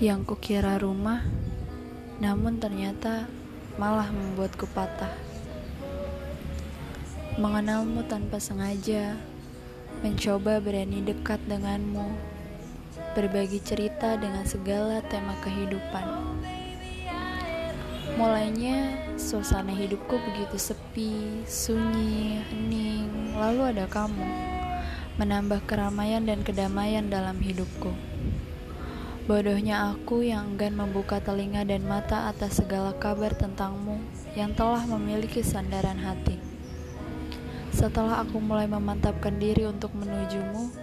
Yang kukira rumah, namun ternyata malah membuatku patah. Mengenalmu tanpa sengaja, mencoba berani dekat denganmu, berbagi cerita dengan segala tema kehidupan. Mulainya, suasana hidupku begitu sepi, sunyi, hening, lalu ada kamu, menambah keramaian dan kedamaian dalam hidupku. Bodohnya aku yang enggan membuka telinga dan mata atas segala kabar tentangmu yang telah memiliki sandaran hati. Setelah aku mulai memantapkan diri untuk menujumu,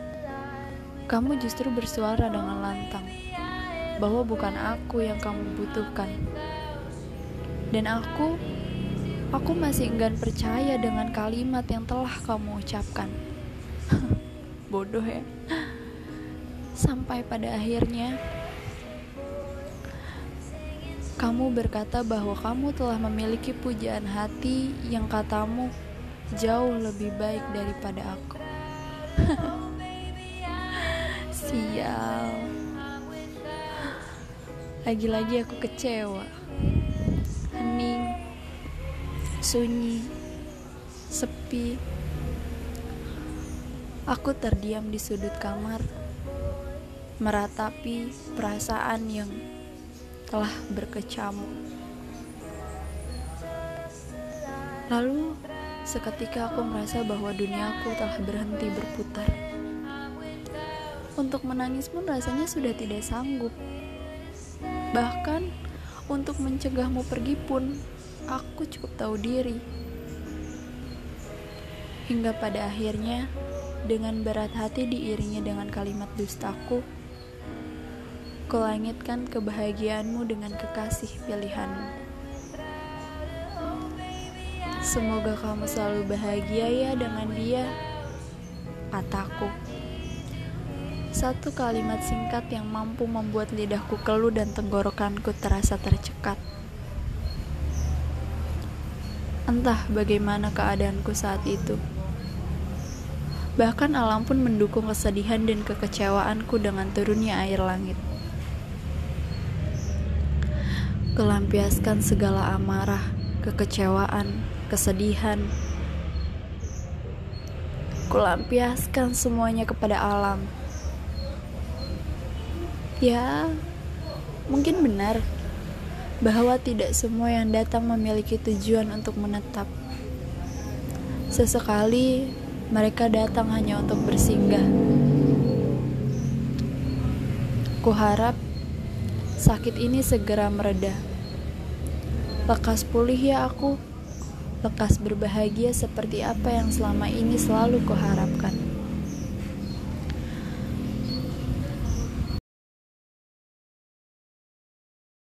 kamu justru bersuara dengan lantang bahwa bukan aku yang kamu butuhkan. Dan aku, aku masih enggan percaya dengan kalimat yang telah kamu ucapkan. Bodoh ya. Sampai pada akhirnya, kamu berkata bahwa kamu telah memiliki pujaan hati yang katamu jauh lebih baik daripada aku. Sial. Lagi-lagi aku kecewa. Hening, sunyi, sepi. Aku terdiam di sudut kamar meratapi perasaan yang telah berkecamuk. Lalu, seketika aku merasa bahwa duniaku telah berhenti berputar. Untuk menangis pun rasanya sudah tidak sanggup. Bahkan, untuk mencegahmu pergi pun, aku cukup tahu diri. Hingga pada akhirnya, dengan berat hati diiringi dengan kalimat dustaku, Kulangitkan kebahagiaanmu dengan kekasih pilihanmu. Semoga kamu selalu bahagia ya dengan dia, kataku. Satu kalimat singkat yang mampu membuat lidahku keluh dan tenggorokanku terasa tercekat. Entah bagaimana keadaanku saat itu. Bahkan alam pun mendukung kesedihan dan kekecewaanku dengan turunnya air langit. Kelampiaskan segala amarah, kekecewaan, kesedihan. Kulampiaskan semuanya kepada alam. Ya, mungkin benar bahwa tidak semua yang datang memiliki tujuan untuk menetap. Sesekali mereka datang hanya untuk bersinggah. Kuharap sakit ini segera mereda. Lekas pulih ya aku, lekas berbahagia seperti apa yang selama ini selalu kuharapkan.